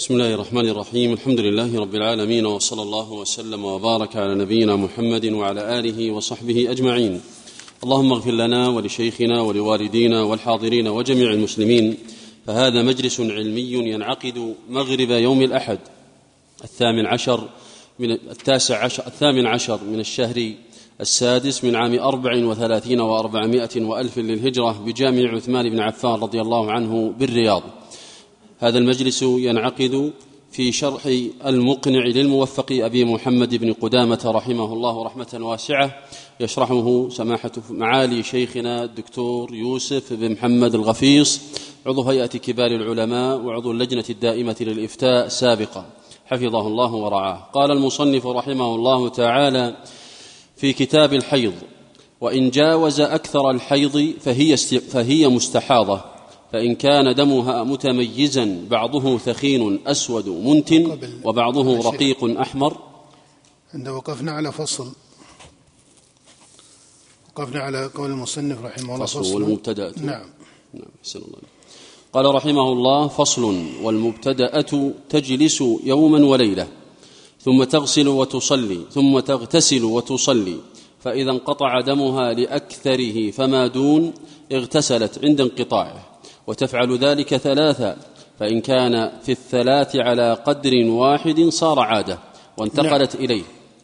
بسم الله الرحمن الرحيم الحمد لله رب العالمين وصلى الله وسلم وبارك على نبينا محمد وعلى اله وصحبه اجمعين اللهم اغفر لنا ولشيخنا ولوالدينا والحاضرين وجميع المسلمين فهذا مجلس علمي ينعقد مغرب يوم الاحد الثامن عشر من التاسع عشر الثامن عشر من الشهر السادس من عام أربع وثلاثين وأربعمائة وألف للهجرة بجامع عثمان بن عفان رضي الله عنه بالرياض هذا المجلس ينعقد في شرح المقنع للموفق أبي محمد بن قدامة رحمه الله رحمة واسعة يشرحه سماحة معالي شيخنا الدكتور يوسف بن محمد الغفيص عضو هيئة كبار العلماء وعضو اللجنة الدائمة للإفتاء سابقا حفظه الله ورعاه. قال المصنف رحمه الله تعالى في كتاب الحيض وإن جاوز أكثر الحيض فهي, فهي مستحاضة. فإن كان دمها متميزا بعضه ثخين أسود منتن وبعضه رقيق أحمر. عند وقفنا على فصل. وقفنا على قول المصنف رحمه الله فصل والمبتدأة. نعم. نعم الله. قال رحمه الله فصل والمبتدأة تجلس يوما وليلة ثم تغسل وتصلي ثم تغتسل وتصلي فإذا انقطع دمها لأكثره فما دون اغتسلت عند انقطاعه. وتفعل ذلك ثلاثا فإن كان في الثلاث على قدر واحد صار عادة وانتقلت نعم. إليه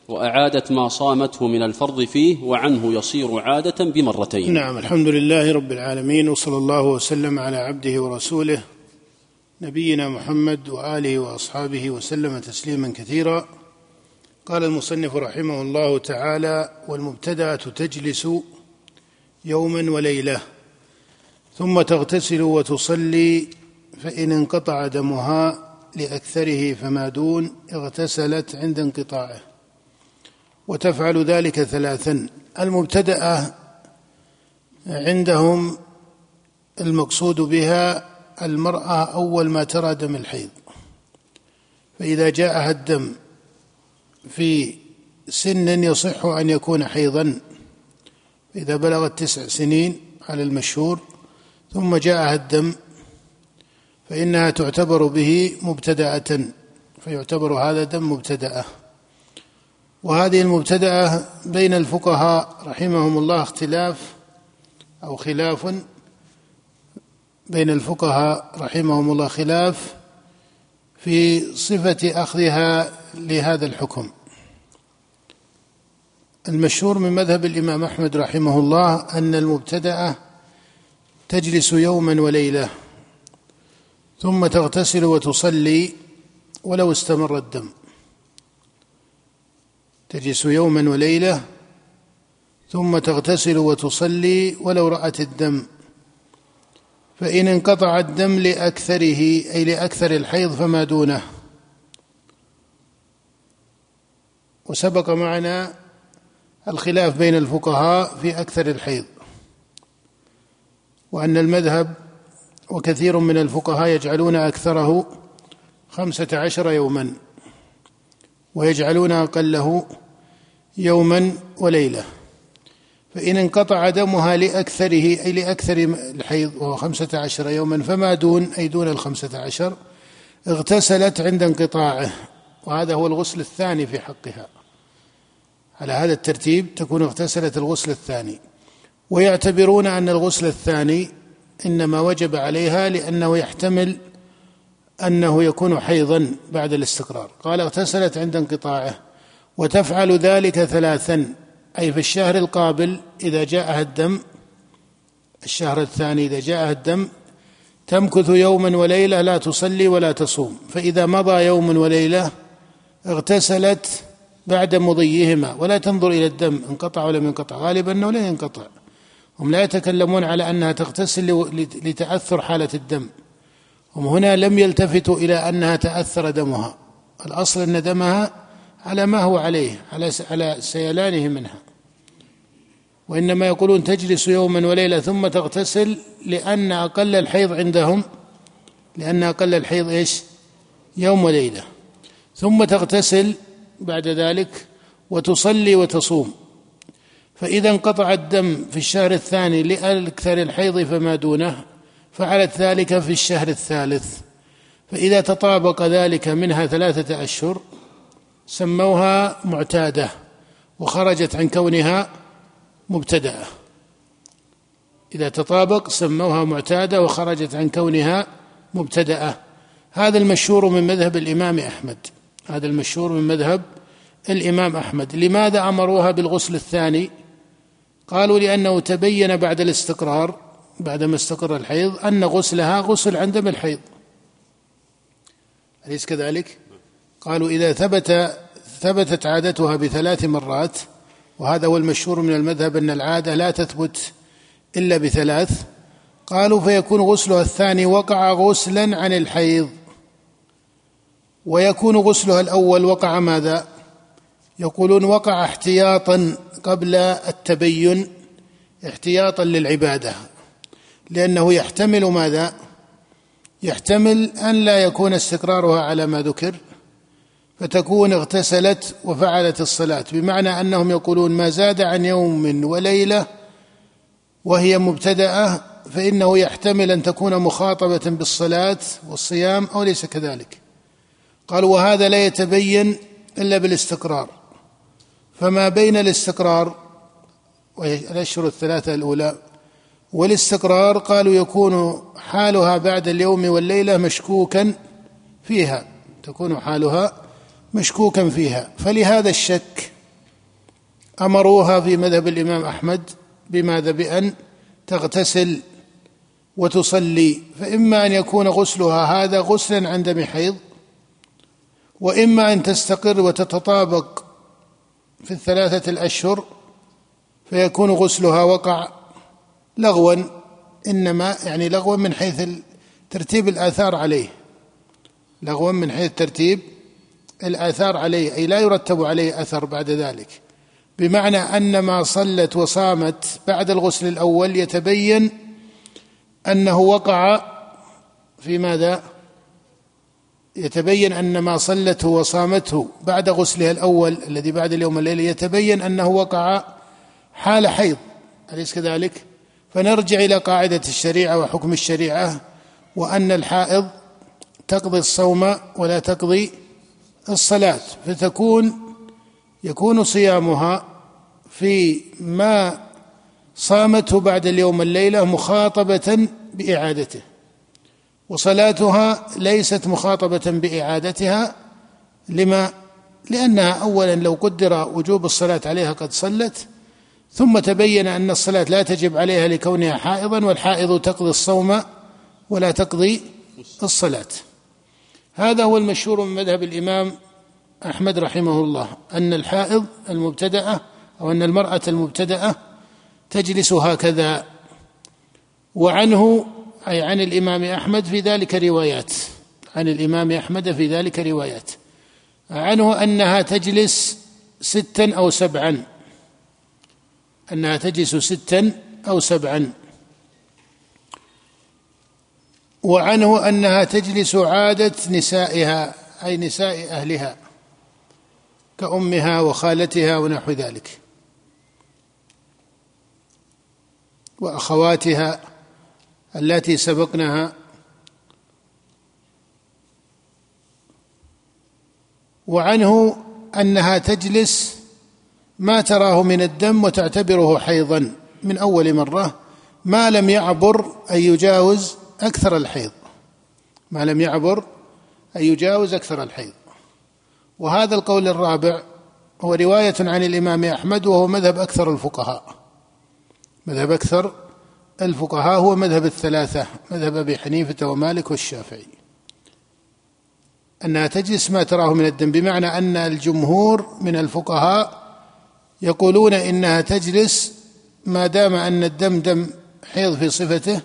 وأعادت ما صامته من الفرض فيه وعنه يصير عادة بمرتين. نعم الحمد لله رب العالمين وصلى الله وسلم على عبده ورسوله نبينا محمد وآله وأصحابه وسلم تسليما كثيرا. قال المصنف رحمه الله تعالى والمبتدأة تجلس يوما وليلة. ثم تغتسل وتصلي فإن انقطع دمها لأكثره فما دون اغتسلت عند انقطاعه. وتفعل ذلك ثلاثا. المبتدأة عندهم المقصود بها المرأة أول ما ترى دم الحيض. فإذا جاءها الدم في سن يصح أن يكون حيضا إذا بلغت تسع سنين على المشهور ثم جاءها الدم فإنها تعتبر به مبتدأة فيعتبر هذا دم مبتدأة. وهذه المبتدأة بين الفقهاء رحمهم الله اختلاف أو خلاف بين الفقهاء رحمهم الله خلاف في صفة أخذها لهذا الحكم. المشهور من مذهب الإمام أحمد رحمه الله أن المبتدأة تجلس يوما وليلة ثم تغتسل وتصلي ولو استمر الدم. تجلس يوما وليلة ثم تغتسل وتصلي ولو رأت الدم. فإن انقطع الدم لأكثره أي لأكثر الحيض فما دونه. وسبق معنا الخلاف بين الفقهاء في أكثر الحيض. وأن المذهب وكثير من الفقهاء يجعلون أكثره خمسة عشر يوما ويجعلون أقله يوما وليلة. فإن انقطع دمها لأكثره أي لأكثر الحيض وهو خمسة عشر يوما فما دون أي دون الخمسة عشر اغتسلت عند انقطاعه. وهذا هو الغسل الثاني في حقها. على هذا الترتيب تكون اغتسلت الغسل الثاني. ويعتبرون أن الغسل الثاني إنما وجب عليها لأنه يحتمل أنه يكون حيضا بعد الاستقرار. قال اغتسلت عند انقطاعه وتفعل ذلك ثلاثا أي في الشهر القابل إذا جاءها الدم. الشهر الثاني إذا جاءها الدم تمكث يوما وليلة لا تصلي ولا تصوم فإذا مضى يوم وليلة اغتسلت بعد مضيهما ولا تنظر إلى الدم انقطع ولا انقطع غالبا إنه لا ينقطع. هم لا يتكلمون على أنها تغتسل لتأثر حالة الدم. هم هنا لم يلتفتوا إلى أنها تأثر دمها. الأصل أن دمها على ما هو عليه على على سيلانه منها. وإنما يقولون تجلس يوما وليلة ثم تغتسل لأن أقل الحيض عندهم لأن أقل الحيض إيش؟ يوم وليلة. ثم تغتسل بعد ذلك وتصلي وتصوم. فإذا انقطع الدم في الشهر الثاني لأكثر الحيض فما دونه فعلت ذلك في الشهر الثالث. فإذا تطابق ذلك منها ثلاثة أشهر سموها معتادة وخرجت عن كونها مبتدأة. إذا تطابق سموها معتادة وخرجت عن كونها مبتدأة. هذا المشهور من مذهب الإمام أحمد. هذا المشهور من مذهب الإمام أحمد. لماذا أمروها بالغسل الثاني؟ قالوا لأنه تبين بعد الاستقرار بعدما استقر الحيض أن غسلها غسل عن دم الحيض أليس كذلك؟ قالوا إذا ثبت ثبتت عادتها بثلاث مرات وهذا هو المشهور من المذهب أن العادة لا تثبت إلا بثلاث قالوا فيكون غسلها الثاني وقع غسلا عن الحيض ويكون غسلها الأول وقع ماذا؟ يقولون وقع احتياطا قبل التبين احتياطا للعبادة. لأنه يحتمل ماذا؟ يحتمل أن لا يكون استقرارها على ما ذكر فتكون اغتسلت وفعلت الصلاة. بمعنى أنهم يقولون ما زاد عن يوم وليلة وهي مبتدأة فإنه يحتمل أن تكون مخاطبة بالصلاة والصيام أو ليس كذلك. قالوا وهذا لا يتبين إلا بالاستقرار. فما بين الاستقرار الأشهر الثلاثة الأولى والاستقرار قالوا يكون حالها بعد اليوم والليلة مشكوكا فيها تكون حالها مشكوكا فيها. فلهذا الشك أمروها في مذهب الإمام أحمد بماذا بأن تغتسل وتصلي فإما أن يكون غسلها هذا غسلا عن دم حيض وإما أن تستقر وتتطابق في الثلاثة الأشهر فيكون غسلها وقع لغوا إنما يعني لغوا من حيث ترتيب الآثار عليه. لغوا من حيث ترتيب الآثار عليه أي لا يرتب عليه أثر بعد ذلك. بمعنى ان ما صلت وصامت بعد الغسل الأول يتبين أنه وقع في ماذا؟ يتبين أن ما صلته وصامته بعد غسلها الأول الذي بعد اليوم الليل يتبين أنه وقع حال حيض أليس كذلك؟ فنرجع إلى قاعدة الشريعة وحكم الشريعة وأن الحائض تقضي الصوم ولا تقضي الصلاة فتكون يكون صيامها في ما صامته بعد اليوم الليلة مخاطبة بإعادته. وصلاتها ليست مخاطبة بإعادتها لما؟ لانها اولا لو قدر وجوب الصلاة عليها قد صلت ثم تبين أن الصلاة لا تجب عليها لكونها حائضا والحائض تقضي الصوم ولا تقضي الصلاة. هذا هو المشهور من مذهب الإمام أحمد رحمه الله أن الحائض المبتدأة أو أن المرأة المبتدأة تجلس هكذا. وعنه أي عن الإمام أحمد في ذلك روايات. عن الإمام أحمد في ذلك روايات. عنه أنها تجلس ستا أو سبعا. أنها تجلس ستا أو سبعا. وعنه أنها تجلس عادة نسائها أي نساء أهلها كأمها وخالتها ونحو ذلك. وأخواتها اللاتي سبقنها وعنه أنها تجلس ما تراه من الدم وتعتبره حيضا من أول مرة ما لم يعبر أن يجاوز أكثر الحيض. ما لم يعبر أن يجاوز أكثر الحيض. وهذا القول الرابع هو رواية عن الإمام أحمد وهو مذهب أكثر الفقهاء. مذهب أكثر الفقهاء هو مذهب الثلاثة مذهب أبي حنيفة ومالك والشافعي. أنها تجلس ما تراه من الدم بمعنى أن الجمهور من الفقهاء يقولون إنها تجلس ما دام أن الدم دم حيض في صفته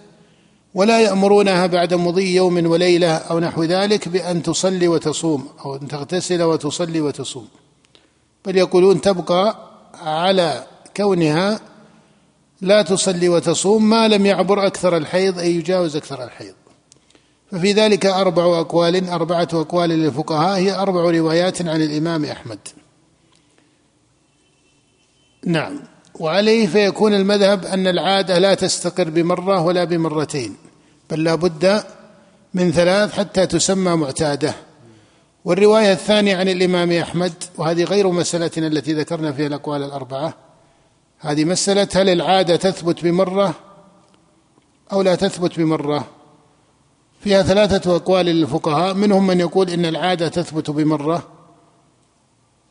ولا يأمرونها بعد مضي يوم وليلة أو نحو ذلك بأن تصلي وتصوم أو أن تغتسل وتصلي وتصوم. بل يقولون تبقى على كونها لا تصلي وتصوم ما لم يعبر أكثر الحيض أي يجاوز أكثر الحيض. ففي ذلك أربع أقوال أربعة أقوال للفقهاء هي أربع روايات عن الإمام أحمد. نعم. وعليه فيكون المذهب أن العادة لا تستقر بمرة ولا بمرتين بل لا بد من ثلاث حتى تسمى معتادة. والرواية الثانية عن الإمام أحمد وهذه غير مسألتنا التي ذكرنا فيها الأقوال الأربعة هذه مسألة هل العادة تثبت بمرة أو لا تثبت بمرة؟ فيها ثلاثة أقوال للفقهاء منهم من يقول إن العادة تثبت بمرة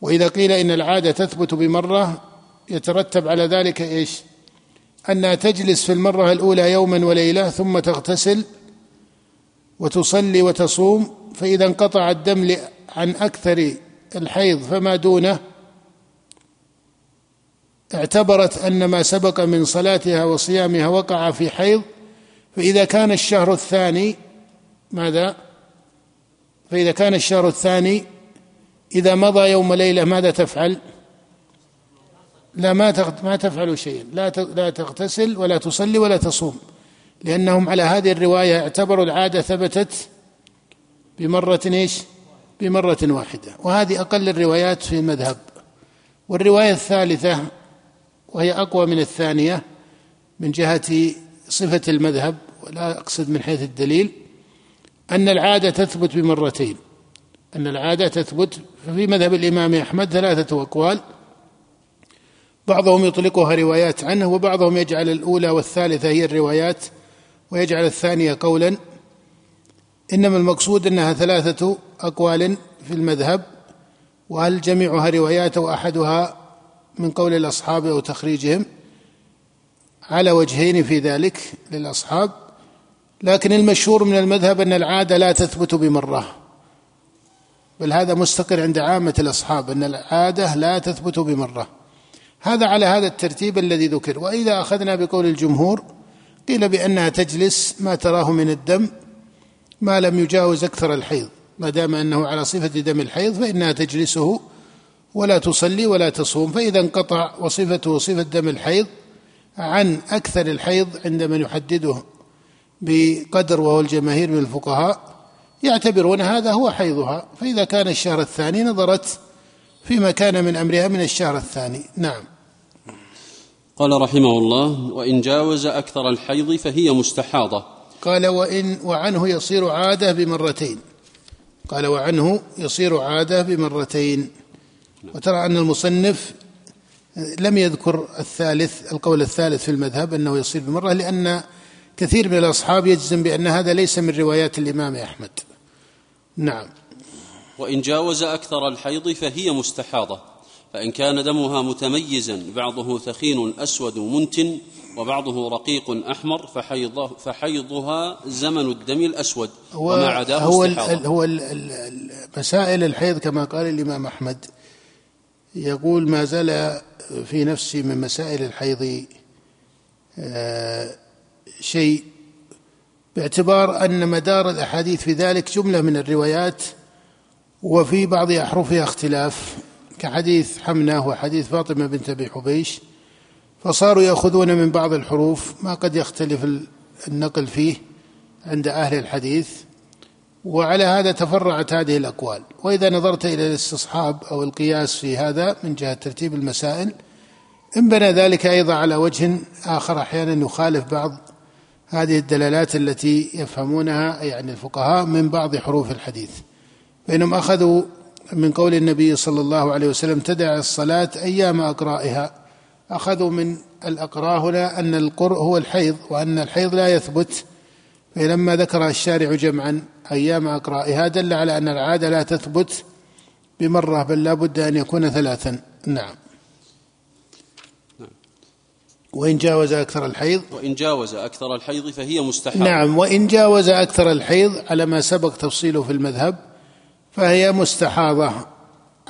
وإذا قيل إن العادة تثبت بمرة يترتب على ذلك إيش؟ أنها تجلس في المرة الأولى يوما وليلة ثم تغتسل وتصلي وتصوم فإذا انقطع الدم عن أكثر الحيض فما دونه اعتبرت أن ما سبق من صلاتها وصيامها وقع في حيض فإذا كان الشهر الثاني ماذا؟ فإذا كان الشهر الثاني إذا مضى يوم ليلة ماذا تفعل؟ لا ما ما تفعل شيئا. لا لا تغتسل ولا تصلي ولا تصوم لأنهم على هذه الرواية اعتبروا العادة ثبتت بمرة إيش؟ بمرة واحدة. وهذه أقل الروايات في المذهب. والرواية الثالثة وهي أقوى من الثانية من جهة صفة المذهب ولا أقصد من حيث الدليل أن العادة تثبت بمرتين. أن العادة تثبت ففي مذهب الإمام أحمد ثلاثة أقوال بعضهم يطلقها روايات عنه وبعضهم يجعل الأولى والثالثة هي الروايات ويجعل الثانية قولا. إنما المقصود أنها ثلاثة أقوال في المذهب وهل جميعها روايات وأحدها من قول الأصحاب أو تخريجهم على وجهين في ذلك للأصحاب لكن المشهور من المذهب أن العادة لا تثبت بمرة. بل هذا مستقر عند عامة الأصحاب أن العادة لا تثبت بمرة. هذا على هذا الترتيب الذي ذكر. وإذا أخذنا بقول الجمهور قيل بأنها تجلس ما تراه من الدم ما لم يجاوز أكثر الحيض. ما دام أنه على صفة دم الحيض فإنها تجلسه ولا تصلي ولا تصوم فإذا انقطع وصفته صفة دم الحيض عن أكثر الحيض عند من يحدده بقدر وهو الجماهير من الفقهاء يعتبرون هذا هو حيضها. فإذا كان الشهر الثاني نظرت فيما كان من أمرها من الشهر الثاني. نعم. قال رحمه الله وإن جاوز أكثر الحيض فهي مستحاضة. قال وإن وعنه يصير عادة بمرتين. قال وعنه يصير عادة بمرتين. وترى أن المصنف لم يذكر الثالث القول الثالث في المذهب أنه يصير بمرة لأن كثير من الأصحاب يجزم بأن هذا ليس من روايات الإمام أحمد. نعم. وإن جاوز أكثر الحيض فهي مستحاضة فإن كان دمها متميزا بعضه ثخين أسود منتن وبعضه رقيق أحمر فحيضه فحيضها زمن الدم الأسود وما عداه هو هو مسائل الحيض كما قال الإمام أحمد. يقول ما زال في نفسي من مسائل الحيض آه، شيء باعتبار أن مدار الأحاديث في ذلك جملة من الروايات وفي بعض أحرفها اختلاف كحديث حمنة وحديث فاطمة بنت أبي حبيش فصاروا يأخذون من بعض الحروف ما قد يختلف النقل فيه عند أهل الحديث. وعلى هذا تفرعت هذه الأقوال. وإذا نظرت إلى الاستصحاب أو القياس في هذا من جهة ترتيب المسائل انبنى ذلك أيضا على وجه آخر أحيانا يخالف بعض هذه الدلالات التي يفهمونها يعني الفقهاء من بعض حروف الحديث. فإنهم أخذوا من قول النبي صلى الله عليه وسلم تدع الصلاة أيام أقرائها. أخذوا من الأقراء هنا أن القرء هو الحيض وأن الحيض لا يثبت فلما ذكر الشارع جمعا أيام أقرائها دل على أن العادة لا تثبت بمرة بل لا بد أن يكون ثلاثا. نعم. وإن جاوز أكثر الحيض؟ وإن جاوز أكثر الحيض فهي مستحاضة نعم. وإن جاوز أكثر الحيض على ما سبق تفصيله في المذهب فهي مستحاضة.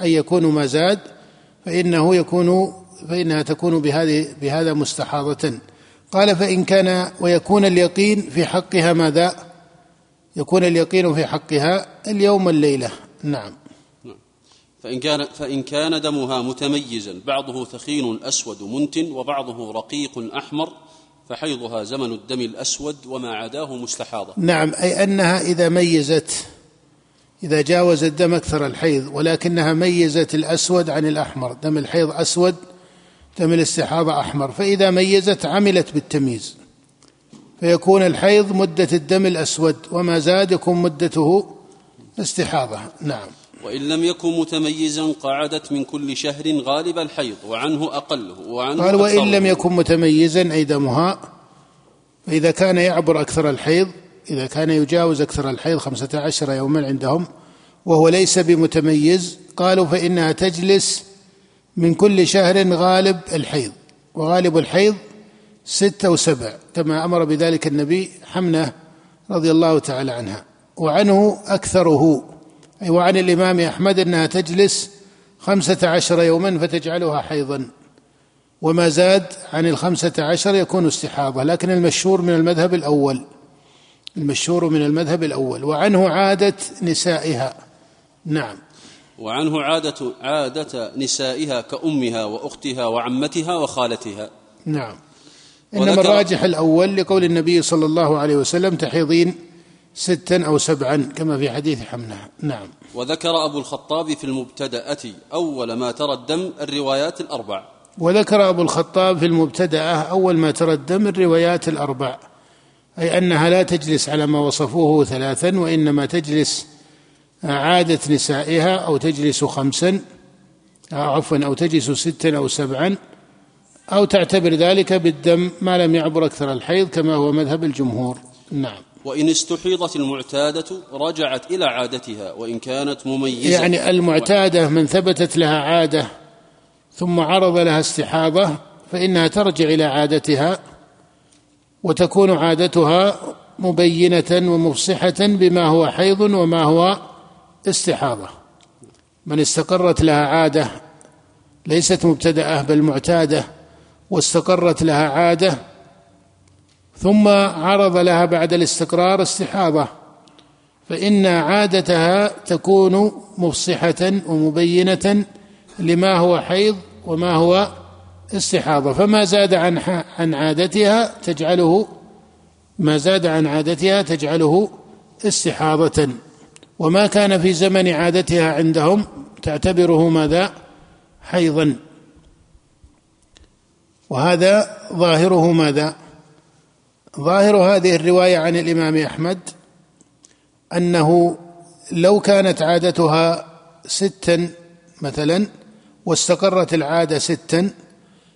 أن يكون ما زاد فإنه يكون فإنها تكون بهذه بهذا مستحاضة. قال فإن كان ويكون اليقين في حقها ماذا؟ يكون اليقين في حقها اليوم الليلة نعم. فإن كان فإن كان دمها متميزا بعضه ثخين أسود منتن وبعضه رقيق أحمر فحيضها زمن الدم الأسود وما عداه مستحاضة نعم أي أنها إذا ميزت إذا جاوز الدم أكثر الحيض ولكنها ميزت الأسود عن الأحمر. دم الحيض أسود دم الاستحاضة أحمر فإذا ميزت عملت بالتمييز. فيكون الحيض مدة الدم الأسود وما زاد يكون مدته استحاضة نعم. وإن لم يكن متميزا قعدت من كل شهر غالب الحيض وعنه أقله وعنه قال وإن. لم يكن متميزا أي دمها فإذا كان يعبر أكثر الحيض إذا كان يجاوز أكثر الحيض خمسة عشر يوما عندهم وهو ليس بمتميز قالوا فإنها تجلس من كل شهر غالب الحيض وغالب الحيض ستة أو سبع كما أمر بذلك النبي حمنة رضي الله تعالى عنها. وعنه أكثره أي وعن الإمام أحمد أنها تجلس خمسة عشر يوما فتجعلها حيضا. وما زاد عن الخمسة عشر يكون استحاضة لكن المشهور من المذهب الأول. المشهور من المذهب الأول. وعنه عادة نسائها. نعم. وعنه عادة عادة نسائها كأمها وأختها وعمتها وخالتها. نعم. إنما الراجح الأول لقول النبي صلى الله عليه وسلم تحيضين ستا أو سبعا كما في حديث حمنة. نعم. وذكر أبو الخطاب في المبتدأة أول ما ترى الدم الروايات الأربع. وذكر أبو الخطاب في المبتدأة أول ما ترى الدم الروايات الأربع أي أنها لا تجلس على ما وصفوه ثلاثا وإنما تجلس عادة نسائها أو تجلس خمسا أو عفوا أو تجلس ستا أو سبعا أو تعتبر ذلك بالدم ما لم يعبر أكثر الحيض كما هو مذهب الجمهور. نعم. وإن استحيضت المعتادة رجعت إلى عادتها وإن كانت مميزة. يعني المعتادة من ثبتت لها عادة ثم عرض لها استحاضة فإنها ترجع إلى عادتها وتكون عادتها مبينة ومفصحة بما هو حيض وما هو استحاضة. من استقرت لها عادة ليست مبتدأة بل معتادة واستقرت لها عادة ثم عرض لها بعد الاستقرار استحاضة. فإن عادتها تكون مفصحة ومبينة لما هو حيض وما هو استحاضة. فما زاد عن عن عادتها تجعله ما زاد عن عادتها تجعله استحاضة. وما كان في زمن عادتها عندهم تعتبره ماذا؟ حيضا. وهذا ظاهره ماذا؟ ظاهر هذه الرواية عن الإمام أحمد أنه لو كانت عادتها ستا مثلا واستقرت العادة ستا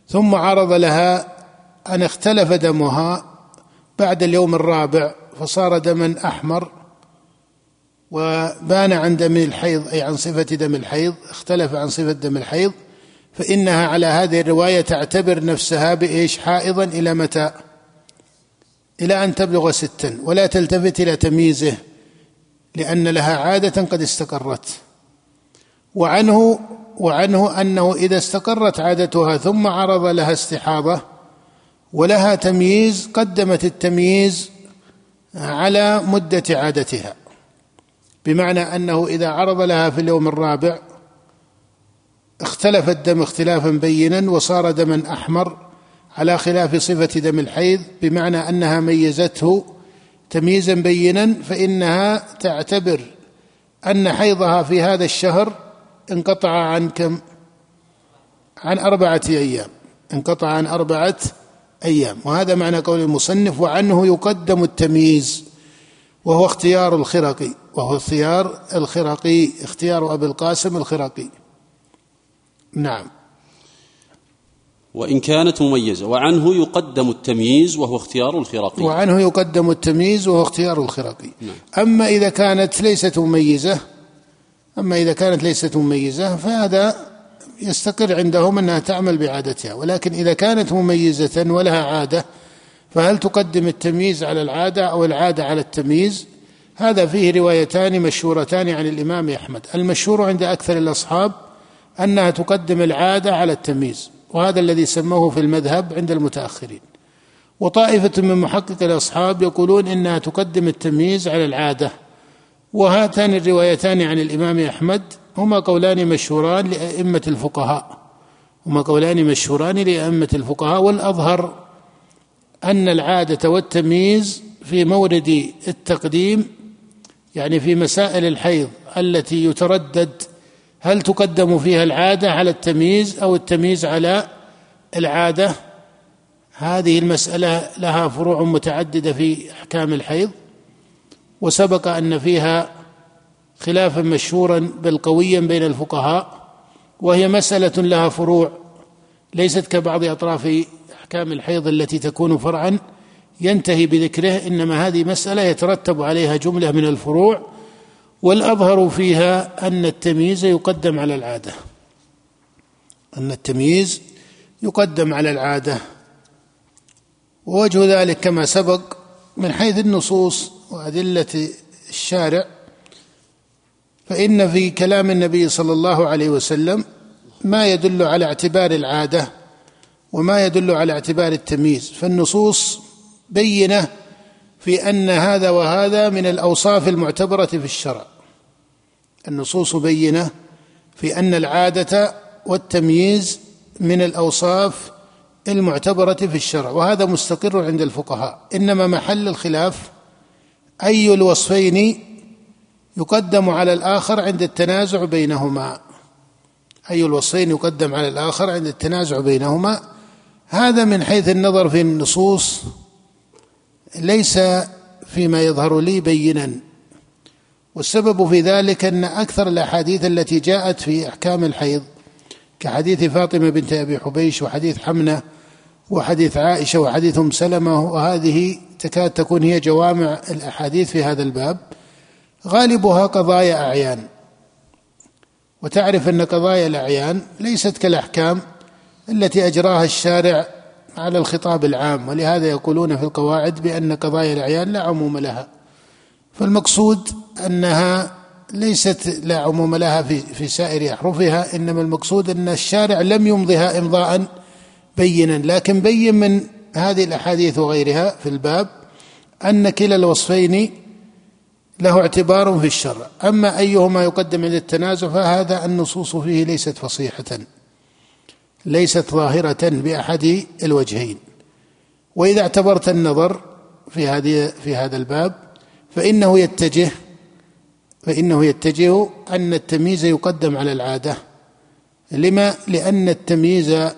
ثم عرض لها أن اختلف دمها بعد اليوم الرابع فصار دما أحمر وبان عن دم الحيض أي عن صفة دم الحيض اختلف عن صفة دم الحيض فإنها على هذه الرواية تعتبر نفسها بإيش؟ حائضا إلى متى؟ إلى أن تبلغ ستا ولا تلتفت إلى تمييزه لأن لها عادة قد استقرت. وعنه وعنه أنه إذا استقرت عادتها ثم عرض لها استحاضة ولها تمييز قدمت التمييز على مدة عادتها. بمعنى أنه إذا عرض لها في اليوم الرابع اختلف الدم اختلافا بينا وصار دما أحمر على خلاف صفة دم الحيض بمعنى أنها ميزته تمييزا بينا فإنها تعتبر أن حيضها في هذا الشهر انقطع عن كم؟ عن أربعة أيام. انقطع عن أربعة أيام. وهذا معنى قول المصنف وعنه يقدم التمييز. وهو اختيار الخرقي وهو اختيار الخرقي اختيار أبي القاسم الخرقي. نعم. وإن كانت مميزة وعنه يقدم التمييز وهو اختيار الخراقي وعنه يقدم التمييز وهو اختيار الخرقي. نعم. أما إذا كانت ليست مميزة أما إذا كانت ليست مميزة فهذا يستقر عندهم أنها تعمل بعادتها. ولكن إذا كانت مميزة ولها عادة فهل تقدم التمييز على العادة أو العادة على التمييز؟ هذا فيه روايتان مشهورتان عن الإمام أحمد. المشهور عند أكثر الأصحاب أنها تقدم العادة على التمييز وهذا الذي سموه في المذهب عند المتأخرين. وطائفة من محقق الأصحاب يقولون إنها تقدم التمييز على العادة. وهاتان الروايتان عن الإمام أحمد هما قولان مشهوران لأئمة الفقهاء. هما قولان مشهوران لأئمة الفقهاء والأظهر. أن العادة والتمييز في مورد التقديم يعني في مسائل الحيض التي يتردد هل تقدم فيها العادة على التمييز أو التمييز على العادة هذه المسألة لها فروع متعددة في أحكام الحيض وسبق أن فيها خلافا مشهورا بل قويا بين الفقهاء وهي مسألة لها فروع ليست كبعض أطراف أحكام الحيض التي تكون فرعا ينتهي بذكره إنما هذه مسألة يترتب عليها جملة من الفروع والأظهر فيها أن التمييز يقدم على العادة. أن التمييز يقدم على العادة. ووجه ذلك كما سبق من حيث النصوص وأدلة الشارع فإن في كلام النبي صلى الله عليه وسلم ما يدل على اعتبار العادة وما يدل على اعتبار التمييز فالنصوص بينة في أن هذا وهذا من الأوصاف المعتبرة في الشرع. النصوص بينة في أن العادة والتمييز من الأوصاف المعتبرة في الشرع وهذا مستقر عند الفقهاء. إنما محل الخلاف أي الوصفين يقدم على الآخر عند التنازع بينهما. أي الوصفين يقدم على الآخر عند التنازع بينهما هذا من حيث النظر في النصوص ليس فيما يظهر لي بينا. والسبب في ذلك أن أكثر الأحاديث التي جاءت في أحكام الحيض كحديث فاطمة بنت أبي حبيش وحديث حمنة وحديث عائشة وحديث أم سلمة وهذه تكاد تكون هي جوامع الأحاديث في هذا الباب. غالبها قضايا أعيان. وتعرف أن قضايا الأعيان ليست كالأحكام التي أجراها الشارع على الخطاب العام ولهذا يقولون في القواعد بأن قضايا الأعيان لا عموم لها. فالمقصود أنها ليست لا عموم لها في في سائر أحرفها إنما المقصود أن الشارع لم يمضها إمضاء بينا. لكن بين من هذه الأحاديث وغيرها في الباب أن كلا الوصفين له اعتبار في الشرع. أما أيهما يقدم عند التنازع فهذا النصوص فيه ليست فصيحة. ليست ظاهرة بأحد الوجهين. وإذا اعتبرت النظر في هذه في هذا الباب فإنه يتجه فإنه يتجه أن التمييز يقدم على العادة. لما؟ لأن التمييز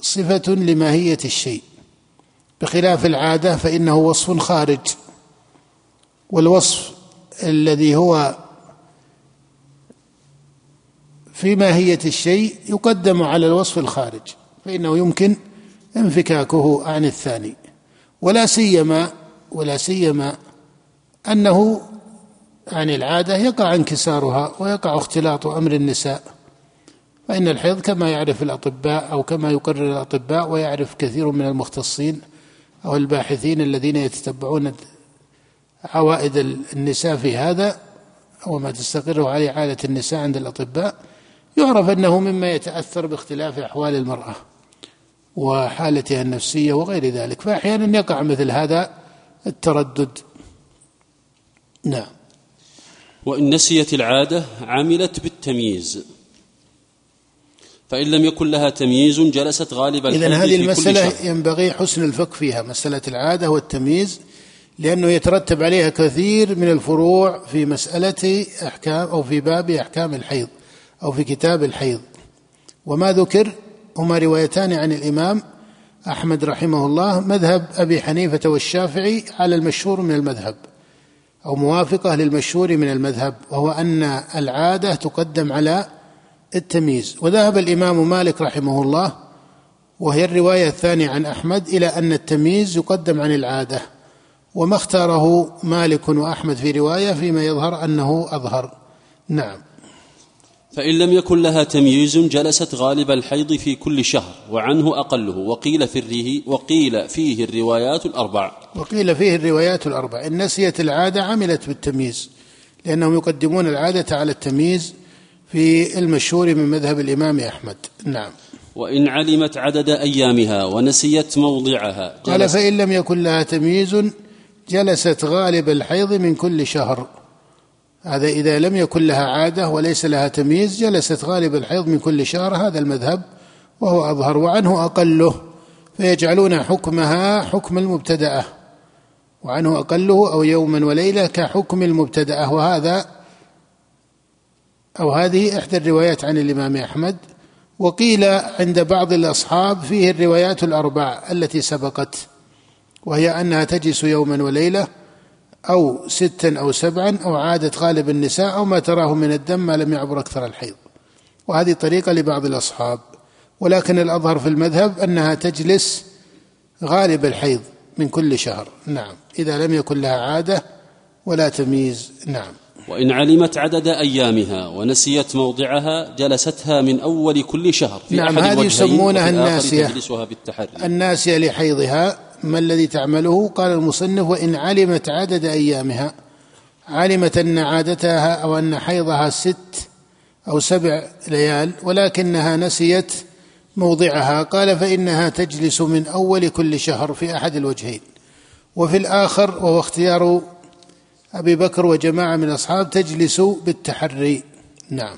صفة لماهية الشيء. بخلاف العادة فإنه وصف خارج والوصف الذي هو في ماهية الشيء يقدم على الوصف الخارج فإنه يمكن انفكاكه عن الثاني. ولا سيما ولا سيما أنه عن العادة يقع انكسارها ويقع اختلاط أمر النساء. فإن الحيض كما يعرف الأطباء أو كما يقرر الأطباء ويعرف كثير من المختصين أو الباحثين الذين يتتبعون عوائد النساء في هذا وما تستقر عليه عادة النساء عند الأطباء. يعرف أنه مما يتأثر باختلاف أحوال المرأة وحالتها النفسية وغير ذلك فأحيانا يقع مثل هذا التردد. نعم. وإن نسيت العادة عملت بالتمييز. فإن لم يكن لها تمييز جلست غالبا إذا هذه المسألة ينبغي حسن الفقه فيها مسألة العادة والتمييز لأنه يترتب عليها كثير من الفروع في مسألة أحكام أو في باب أحكام الحيض. أو في كتاب الحيض. وما ذكر هما روايتان عن الإمام أحمد رحمه الله مذهب أبي حنيفة والشافعي على المشهور من المذهب أو موافقة للمشهور من المذهب وهو أن العادة تقدم على التمييز. وذهب الإمام مالك رحمه الله وهي الرواية الثانية عن أحمد إلى أن التمييز يقدم عن العادة. وما اختاره مالك وأحمد في رواية فيما يظهر أنه أظهر. نعم. فإن لم يكن لها تمييز جلست غالب الحيض في كل شهر وعنه أقله وقيل في الره وقيل فيه الروايات الأربع. وقيل فيه الروايات الأربع. إن نسيت العادة عملت بالتمييز لأنهم يقدمون العادة على التمييز في المشهور من مذهب الإمام أحمد. نعم. وإن علمت عدد أيامها ونسيت موضعها قال فإن لم يكن لها تمييز جلست غالب الحيض من كل شهر. هذا إذا لم يكن لها عادة وليس لها تمييز جلست غالب الحيض من كل شهر هذا المذهب وهو أظهر وعنه أقله. فيجعلون حكمها حكم المبتدأة وعنه أقله أو يوما وليلة كحكم المبتدأة. وهذا أو هذه إحدى الروايات عن الإمام أحمد. وقيل عند بعض الأصحاب فيه الروايات الأربع التي سبقت وهي أنها تجلس يوما وليلة أو ستا أو سبعا أو عادة غالب النساء أو ما تراه من الدم ما لم يعبر أكثر الحيض. وهذه طريقة لبعض الأصحاب. ولكن الأظهر في المذهب أنها تجلس غالب الحيض من كل شهر. نعم. إذا لم يكن لها عادة ولا تمييز. نعم. وإن علمت عدد أيامها ونسيت موضعها جلستها من أول كل شهر في نعم هذه يسمونها الناسية. الناسية لحيضها. ما الذي تعمله؟ قال المصنف وإن علمت عدد أيامها. علمت أن عادتها أو أن حيضها ست أو سبع ليال ولكنها نسيت موضعها. قال فإنها تجلس من أول كل شهر في أحد الوجهين. وفي الآخر وهو اختيار أبي بكر وجماعة من الأصحاب تجلس بالتحري. نعم.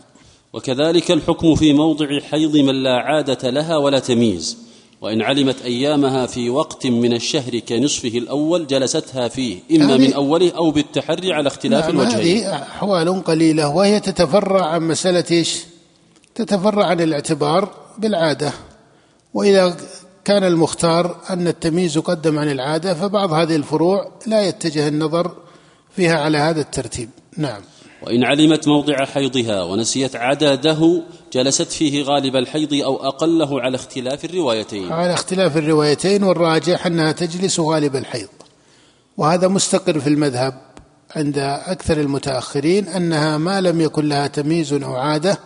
وكذلك الحكم في موضع حيض من لا عادة لها ولا تمييز. وإن علمت أيامها في وقت من الشهر كنصفه الأول جلستها فيه إما من أوله أو بالتحري على اختلاف نعم الوجهين. هذه أحوال قليلة وهي تتفرع عن مسألة إيش؟ تتفرع عن الاعتبار بالعادة. وإذا كان المختار أن التمييز يقدم عن العادة فبعض هذه الفروع لا يتجه النظر فيها على هذا الترتيب. نعم. وإن علمت موضع حيضها ونسيت عدده جلست فيه غالب الحيض أو أقله على اختلاف الروايتين. على اختلاف الروايتين والراجح أنها تجلس غالب الحيض. وهذا مستقر في المذهب عند أكثر المتأخرين أنها ما لم يكن لها تمييز أو عادة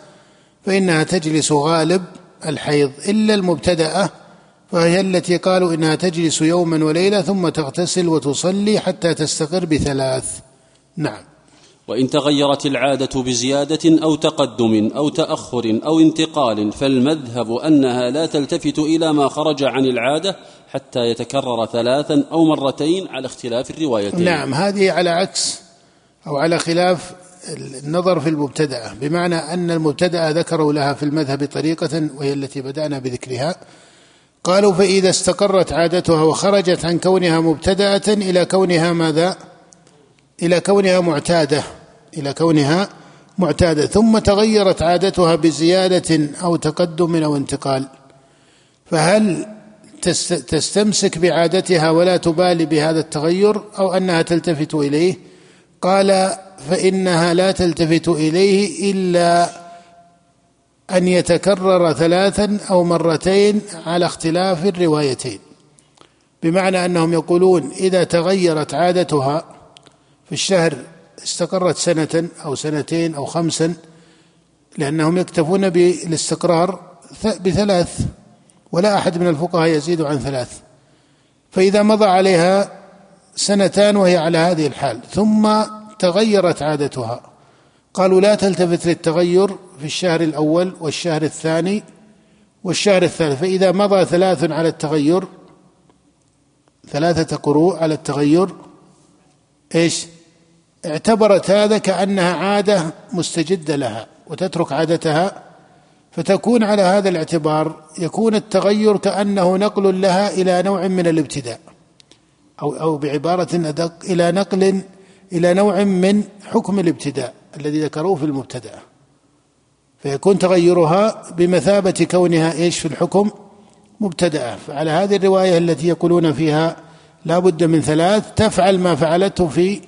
فإنها تجلس غالب الحيض. إلا المبتدأة فهي التي قالوا إنها تجلس يوما وليلة ثم تغتسل وتصلي حتى تستقر بثلاث. نعم. وإن تغيرت العادة بزيادة أو تقدم أو تأخر أو انتقال فالمذهب أنها لا تلتفت إلى ما خرج عن العادة حتى يتكرر ثلاثا أو مرتين على اختلاف الروايتين نعم هذه على عكس أو على خلاف النظر في المبتدأة بمعنى أن المبتدأة ذكروا لها في المذهب طريقة وهي التي بدأنا بذكرها قالوا فإذا استقرت عادتها وخرجت عن كونها مبتدأة إلى كونها ماذا؟ إلى كونها معتادة إلى كونها معتادة ثم تغيرت عادتها بزيادة أو تقدم أو انتقال. فهل تستمسك بعادتها ولا تبالي بهذا التغير أو أنها تلتفت إليه؟ قال فإنها لا تلتفت إليه إلا أن يتكرر ثلاثا أو مرتين على اختلاف الروايتين. بمعنى أنهم يقولون إذا تغيرت عادتها في الشهر استقرت سنة أو سنتين أو خمسا لأنهم يكتفون بالاستقرار بثلاث ولا أحد من الفقهاء يزيد عن ثلاث. فإذا مضى عليها سنتان وهي على هذه الحال ثم تغيرت عادتها. قالوا لا تلتفت للتغير في الشهر الأول والشهر الثاني والشهر الثالث. فإذا مضى ثلاث على التغير ثلاثة قروء على التغير إيش؟ اعتبرت هذا كأنها عادة مستجدة لها وتترك عادتها فتكون على هذا الاعتبار يكون التغير كأنه نقل لها إلى نوع من الابتداء أو أو بعبارة أدق إلى نقل إلى نوع من حكم الابتداء الذي ذكروه في المبتدأ. فيكون تغيرها بمثابة كونها إيش في الحكم؟ مبتدأة. فعلى هذه الرواية التي يقولون فيها لا بد من ثلاث تفعل ما فعلته في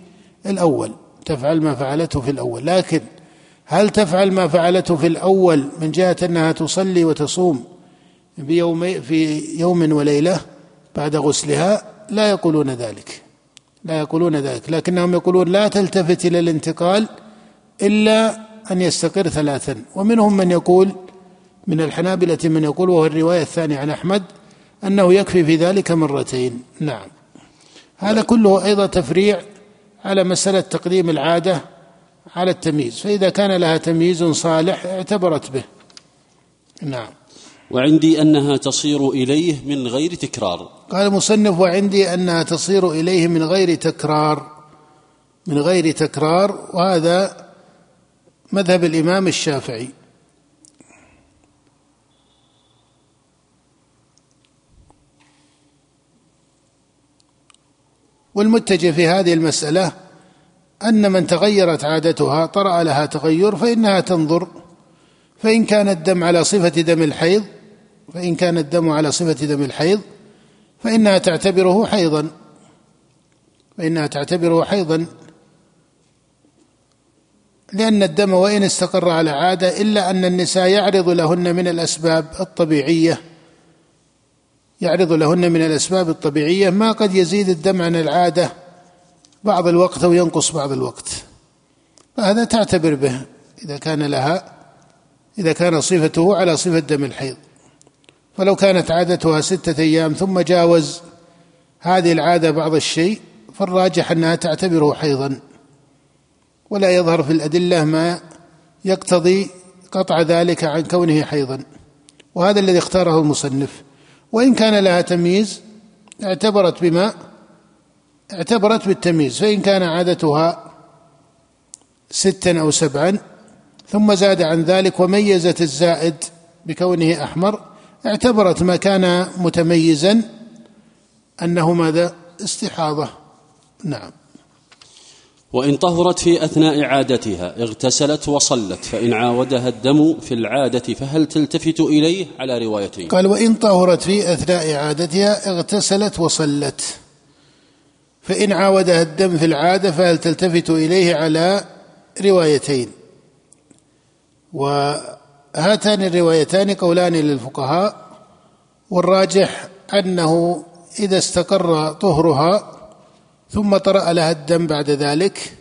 الأول تفعل ما فعلته في الأول. لكن هل تفعل ما فعلته في الأول من جهة أنها تصلي وتصوم بيوم في يوم وليلة بعد غسلها؟ لا يقولون ذلك. لا يقولون ذلك. لكنهم يقولون لا تلتفت إلى الانتقال إلا أن يستقر ثلاثا. ومنهم من يقول من الحنابلة من يقول وهو الرواية الثانية عن أحمد أنه يكفي في ذلك مرتين. نعم. هذا كله أيضا تفريع على مسألة تقديم العادة على التمييز فإذا كان لها تمييز صالح اعتبرت به. نعم. وعندي أنها تصير إليه من غير تكرار. قال المصنف وعندي أنها تصير إليه من غير تكرار من غير تكرار وهذا مذهب الإمام الشافعي. والمتجه في هذه المسألة أن من تغيرت عادتها طرأ لها تغير فإنها تنظر. فإن كان الدم على صفة دم الحيض فإن كان الدم على صفة دم الحيض فإنها تعتبره حيضا. فإنها تعتبره حيضا. لأن الدم وإن استقر على عادة إلا أن النساء يعرض لهن من الأسباب الطبيعية. يعرض لهن من الأسباب الطبيعية ما قد يزيد الدم عن العادة. بعض الوقت أو ينقص بعض الوقت. فهذا تعتبر به إذا كان لها إذا كان صفته على صفة دم الحيض. فلو كانت عادتها ستة أيام ثم جاوز هذه العادة بعض الشيء فالراجح أنها تعتبره حيضا. ولا يظهر في الأدلة ما يقتضي قطع ذلك عن كونه حيضا. وهذا الذي اختاره المصنف. وإن كان لها تمييز اعتبرت بما اعتبرت بالتمييز فإن كان عادتها ستا أو سبعا ثم زاد عن ذلك وميزت الزائد بكونه أحمر اعتبرت ما كان متميزا أنه ماذا؟ استحاضة. نعم. وإن طهرت في أثناء عادتها اغتسلت وصلت فإن عاودها الدم في العادة فهل تلتفت إليه؟ على روايتين. قال وإن طهرت في أثناء عادتها اغتسلت وصلت. فإن عاودها الدم في العادة فهل تلتفت إليه؟ على روايتين. وهاتان الروايتان قولان للفقهاء والراجح أنه إذا استقر طهرها ثم طرأ لها الدم بعد ذلك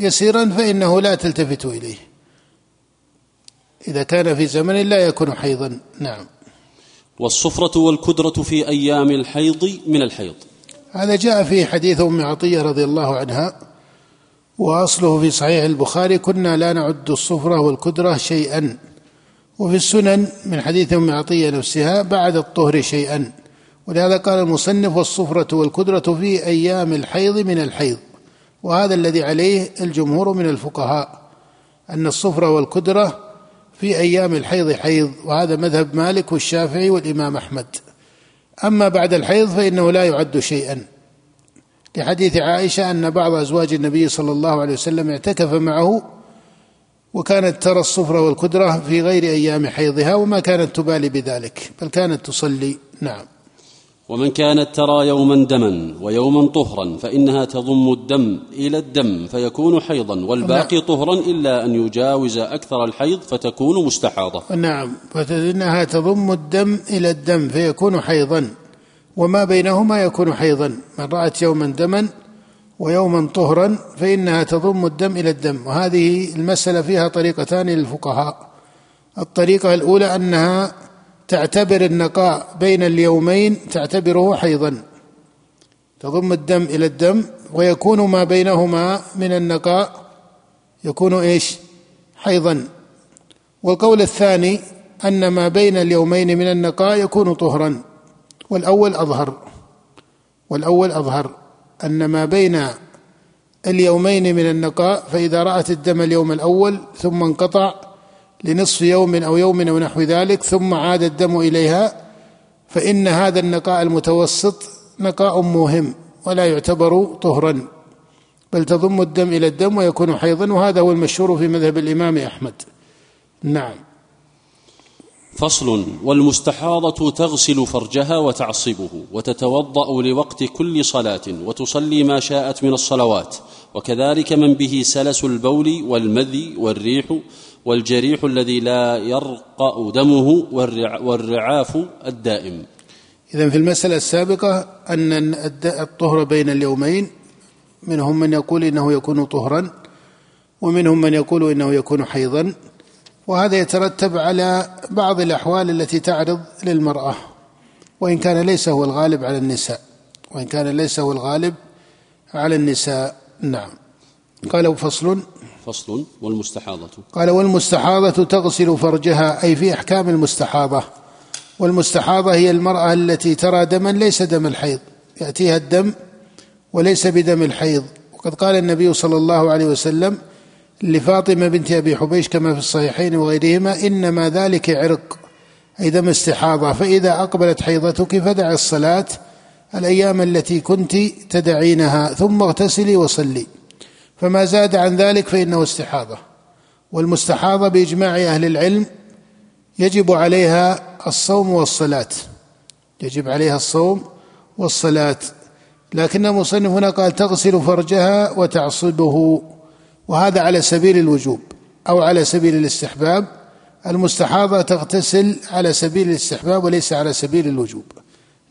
يسيرا فإنه لا تلتفت إليه. إذا كان في زمن لا يكون حيضا. نعم. والصفرة والكدرة في أيام الحيض من الحيض. هذا جاء في حديث أم عطية رضي الله عنها وأصله في صحيح البخاري كنا لا نعد الصفرة والكدرة شيئا. وفي السنن من حديث أم عطية نفسها بعد الطهر شيئا. ولهذا قال المصنف والصفرة والكدرة في أيام الحيض من الحيض وهذا الذي عليه الجمهور من الفقهاء أن الصفرة والكدرة في أيام الحيض حيض وهذا مذهب مالك والشافعي والإمام أحمد. أما بعد الحيض فإنه لا يعد شيئا. لحديث عائشة أن بعض أزواج النبي صلى الله عليه وسلم اعتكف معه وكانت ترى الصفرة والكدرة في غير أيام حيضها وما كانت تبالي بذلك بل كانت تصلي. نعم. ومن كانت ترى يوما دما ويوما طهرا فإنها تضم الدم إلى الدم فيكون حيضا والباقي نعم. طهرا إلا أن يجاوز أكثر الحيض فتكون مستحاضة. نعم فإنها تضم الدم إلى الدم فيكون حيضا وما بينهما يكون حيضا. من رأت يوما دما ويوما طهرا فإنها تضم الدم إلى الدم. وهذه المسألة فيها طريقتان للفقهاء. الطريقة الأولى أنها تعتبر النقاء بين اليومين تعتبره حيضا. تضم الدم إلى الدم ويكون ما بينهما من النقاء يكون إيش؟ حيضا. والقول الثاني أن ما بين اليومين من النقاء يكون طهرا. والأول أظهر. والأول أظهر أن ما بين اليومين من النقاء فإذا رأت الدم اليوم الأول ثم انقطع لنصف يوم أو يوم أو نحو ذلك ثم عاد الدم إليها فإن هذا النقاء المتوسط نقاء مهم ولا يعتبر طهرا بل تضم الدم إلى الدم ويكون حيضا وهذا هو المشهور في مذهب الإمام أحمد. نعم. فصل والمستحاضة تغسل فرجها وتعصبه وتتوضأ لوقت كل صلاة وتصلي ما شاءت من الصلوات وكذلك من به سلس البول والمذي والريح والجريح الذي لا يرقأ دمه والرعاف الدائم. إذا في المسألة السابقة أن الطهر بين اليومين. منهم من يقول إنه يكون طهرا ومنهم من يقول إنه يكون حيضا. وهذا يترتب على بعض الأحوال التي تعرض للمرأة. وإن كان ليس هو الغالب على النساء. وإن كان ليس هو الغالب على النساء. نعم. قال فصل. فصل والمستحاضة. قال والمستحاضة تغسل فرجها أي في أحكام المستحاضة. والمستحاضة هي المرأة التي ترى دما ليس دم الحيض. يأتيها الدم وليس بدم الحيض. وقد قال النبي صلى الله عليه وسلم لفاطمة بنت أبي حبيش كما في الصحيحين وغيرهما إنما ذلك عرق أي دم استحاضة. فإذا أقبلت حيضتك فدع الصلاة الأيام التي كنت تدعينها ثم اغتسلي وصلي. فما زاد عن ذلك فإنه استحاضة. والمستحاضة بإجماع أهل العلم يجب عليها الصوم والصلاة. يجب عليها الصوم والصلاة. لكن المصنف هنا قال تغسل فرجها وتعصبه وهذا على سبيل الوجوب أو على سبيل الاستحباب. المستحاضة تغتسل على سبيل الاستحباب وليس على سبيل الوجوب.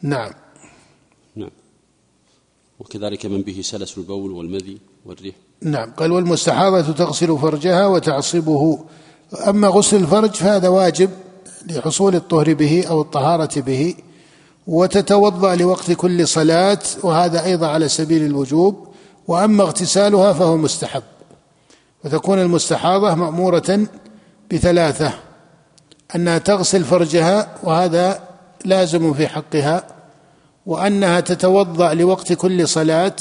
نعم. نعم. وكذلك من به سلس البول والمذي والريح. نعم قال والمستحاضة تغسل فرجها وتعصبه. أما غسل الفرج فهذا واجب لحصول الطهر به أو الطهارة به وتتوضأ لوقت كل صلاة وهذا أيضا على سبيل الوجوب. وأما اغتسالها فهو مستحب. وتكون المستحاضة مأمورة بثلاثة أنها تغسل فرجها وهذا لازم في حقها وأنها تتوضأ لوقت كل صلاة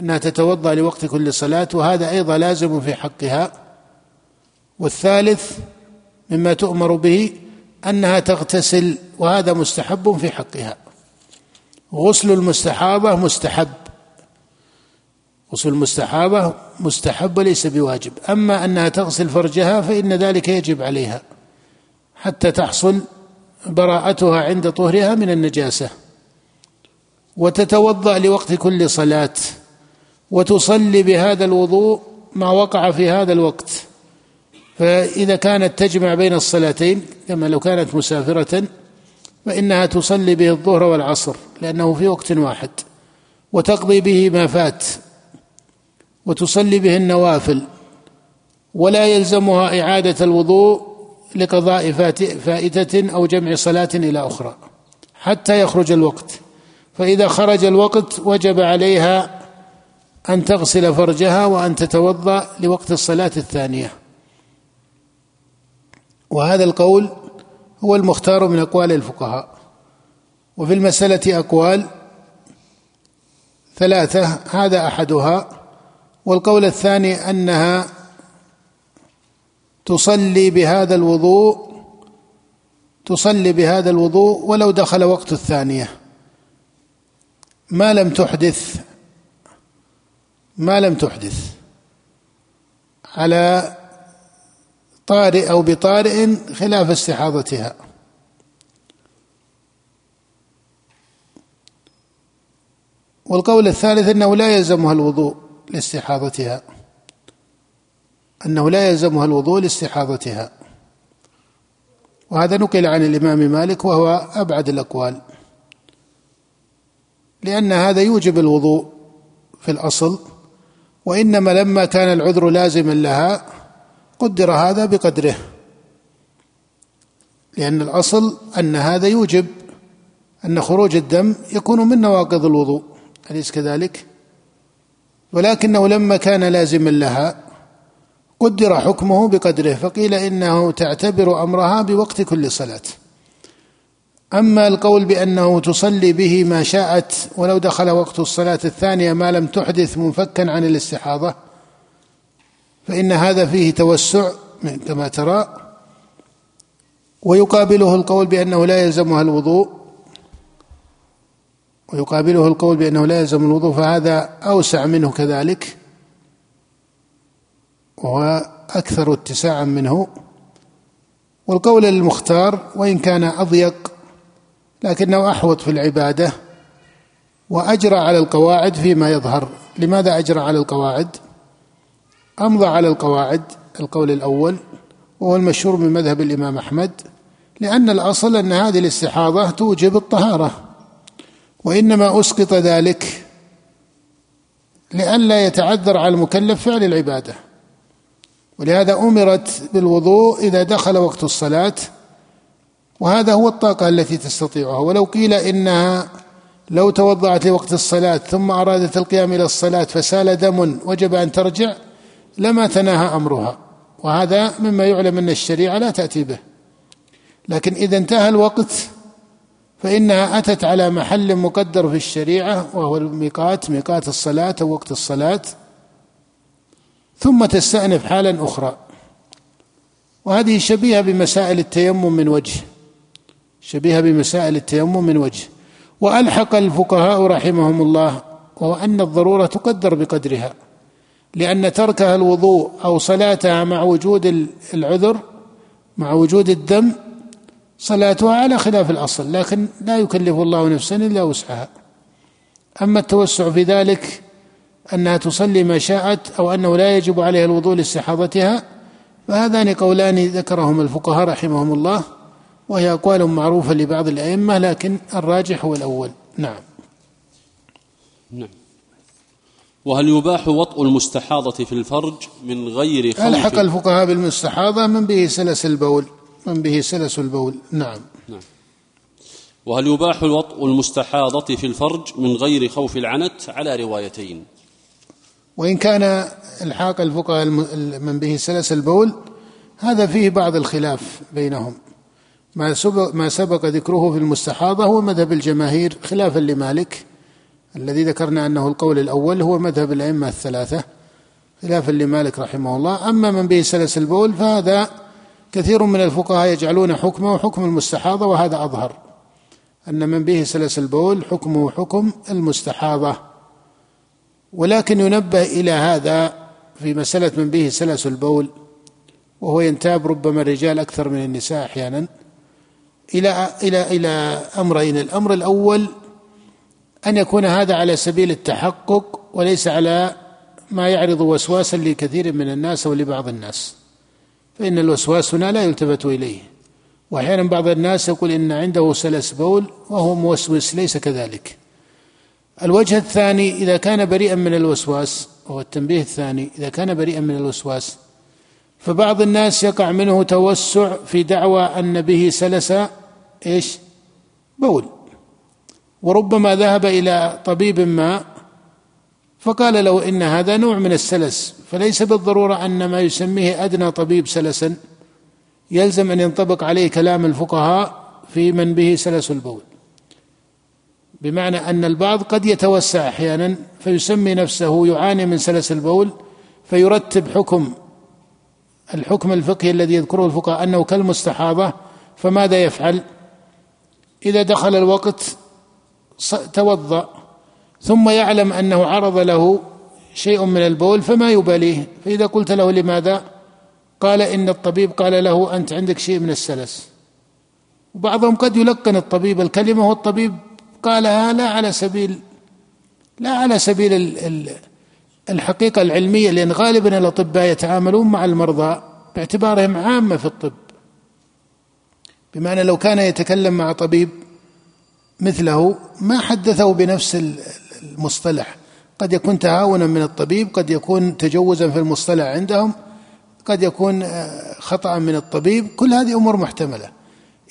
أنها تتوضأ لوقت كل صلاة وهذا أيضا لازم في حقها. والثالث مما تؤمر به أنها تغتسل وهذا مستحب في حقها. غسل المستحاضة مستحب. غسل المستحاضة مستحب وليس بواجب. أما أنها تغسل فرجها فإن ذلك يجب عليها حتى تحصل براءتها عند طهرها من النجاسة. وتتوضأ لوقت كل صلاة. وتصلي بهذا الوضوء ما وقع في هذا الوقت. فإذا كانت تجمع بين الصلاتين كما لو كانت مسافرة فإنها تصلي به الظهر والعصر لأنه في وقت واحد وتقضي به ما فات وتصلي به النوافل ولا يلزمها إعادة الوضوء لقضاء فائتة أو جمع صلاة إلى أخرى حتى يخرج الوقت. فإذا خرج الوقت وجب عليها أن تغسل فرجها وأن تتوضأ لوقت الصلاة الثانية. وهذا القول هو المختار من أقوال الفقهاء. وفي المسألة أقوال ثلاثة هذا أحدها. والقول الثاني أنها تصلي بهذا الوضوء تصلي بهذا الوضوء ولو دخل وقت الثانية. ما لم تحدث ما لم تحدث على طارئ أو بطارئ خلاف استحاضتها. والقول الثالث أنه لا يلزمها الوضوء لاستحاضتها. أنه لا يلزمها الوضوء لاستحاضتها. وهذا نقل عن الإمام مالك وهو أبعد الأقوال. لأن هذا يوجب الوضوء في الأصل. وإنما لما كان العذر لازما لها قدر هذا بقدره لأن الأصل أن هذا يوجب أن خروج الدم يكون من نواقض الوضوء أليس كذلك؟ ولكنه لما كان لازما لها قدر حكمه بقدره فقيل إنه تعتبر أمرها بوقت كل صلاة أما القول بأنه تصلي به ما شاءت ولو دخل وقت الصلاة الثانية ما لم تحدث منفكا عن الاستحاضة فإن هذا فيه توسع كما ترى ويقابله القول بأنه لا يلزمها الوضوء ويقابله القول بأنه لا يلزم الوضوء فهذا أوسع منه كذلك وهو أكثر اتساعا منه. والقول المختار وإن كان أضيق لكنه أحوط في العبادة وأجرى على القواعد فيما يظهر لماذا أجرى على القواعد؟ أمضى على القواعد القول الأول وهو المشهور من مذهب الإمام أحمد لأن الأصل أن هذه الاستحاضة توجب الطهارة وإنما أسقط ذلك لئلا يتعذر على المكلف فعل العبادة ولهذا أمرت بالوضوء إذا دخل وقت الصلاة وهذا هو الطاقة التي تستطيعها. ولو قيل إنها لو توضأت لوقت الصلاة ثم أرادت القيام إلى الصلاة فسال دم وجب أن ترجع لما تناهى أمرها. وهذا مما يعلم أن الشريعة لا تأتي به. لكن إذا انتهى الوقت فإنها أتت على محل مقدر في الشريعة وهو الميقات ميقات الصلاة أو وقت الصلاة ثم تستأنف حالا أخرى. وهذه شبيهة بمسائل التيمم من وجه. شبيهة بمسائل التيمم من وجه. وألحق الفقهاء رحمهم الله وهو أن الضرورة تقدر بقدرها لأن تركها الوضوء أو صلاتها مع وجود العذر مع وجود الدم صلاتها على خلاف الأصل لكن لا يكلف الله نفسا إلا وسعها. أما التوسع في ذلك أنها تصلي ما شاءت أو أنه لا يجب عليها الوضوء لاستحاضتها فهذان قولان ذكرهما الفقهاء رحمهم الله. وهي أقوال معروفة لبعض الأئمة لكن الراجح هو الأول. نعم. نعم. وهل يباح وطء المستحاضة في الفرج من غير خوف ألحق الفقهاء بالمستحاضة؟ من به سلس البول. من به سلس البول. نعم. نعم. وهل يباح وطء المستحاضة في الفرج من غير خوف العنت؟ على روايتين. وإن كان الحاق الفقهاء من به سلس البول هذا فيه بعض الخلاف بينهم. ما سبق, ما سبق ذكره في المستحاضة هو مذهب الجماهير خلافا لمالك. الذي ذكرنا أنه القول الأول هو مذهب الأئمة الثلاثة خلافا لمالك رحمه الله. أما من به سلس البول فهذا كثير من الفقهاء يجعلون حكمه حكم المستحاضة وهذا أظهر. أن من به سلس البول حكمه حكم المستحاضة. ولكن ينبه إلى هذا في مسألة من به سلس البول وهو ينتاب ربما الرجال أكثر من النساء أحيانا. إلى إلى إلى أمرين الأمر الأول أن يكون هذا على سبيل التحقق وليس على ما يعرض وسواسا لكثير من الناس ولبعض الناس. فإن الوسواس هنا لا يلتفت إليه. وأحيانا بعض الناس يقول إن عنده سلس بول وهو موسوس ليس كذلك. الوجه الثاني إذا كان بريئا من الوسواس وهو التنبيه الثاني إذا كان بريئا من الوسواس فبعض الناس يقع منه توسع في دعوى أن به سلس إيش؟ بول. وربما ذهب إلى طبيب ما فقال له إن هذا نوع من السلس فليس بالضرورة أن ما يسميه أدنى طبيب سلسا. يلزم أن ينطبق عليه كلام الفقهاء في من به سلس البول. بمعنى أن البعض قد يتوسع أحيانا فيسمي نفسه يعاني من سلس البول فيرتب حكم الحكم الفقهي الذي يذكره الفقهاء أنه كالمستحاضة فماذا يفعل؟ إذا دخل الوقت توضأ ثم يعلم أنه عرض له شيء من البول فما يباليه؟ فإذا قلت له لماذا؟ قال إن الطبيب قال له أنت عندك شيء من السلس. وبعضهم قد يلقن الطبيب الكلمة والطبيب قالها لا على سبيل لا على سبيل الحقيقة العلمية لأن غالبا الأطباء يتعاملون مع المرضى باعتبارهم عامة في الطب. بمعنى لو كان يتكلم مع طبيب مثله ما حدثه بنفس المصطلح. قد يكون تهاونا من الطبيب قد يكون تجوزا في المصطلح عندهم قد يكون آه، خطأ من الطبيب. كل هذه أمور محتملة.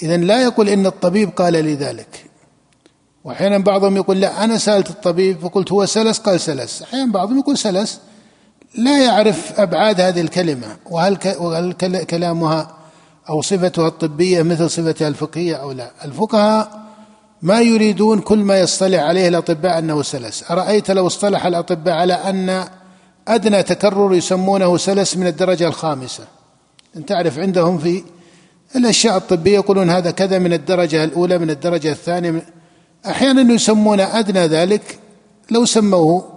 إذا لا يقول إن الطبيب قال لي ذلك وأحيانا بعضهم يقول لا أنا سألت الطبيب فقلت هو سلس؟ قال سلس. أحيانا بعضهم يقول سلس. لا يعرف أبعاد هذه الكلمة وهل, كلامها أو صفتها الطبية مثل صفتها الفقهية أو لا. الفقهاء ما يريدون كل ما يصطلح عليه الأطباء أنه سلس. أرأيت لو اصطلح الأطباء على أن أدنى تكرر يسمونه سلس من الدرجة الخامسة. أنت تعرف عندهم في الأشياء الطبية يقولون هذا كذا من الدرجة الأولى من الدرجة الثانية أحيانا يسمون أدنى ذلك لو سموه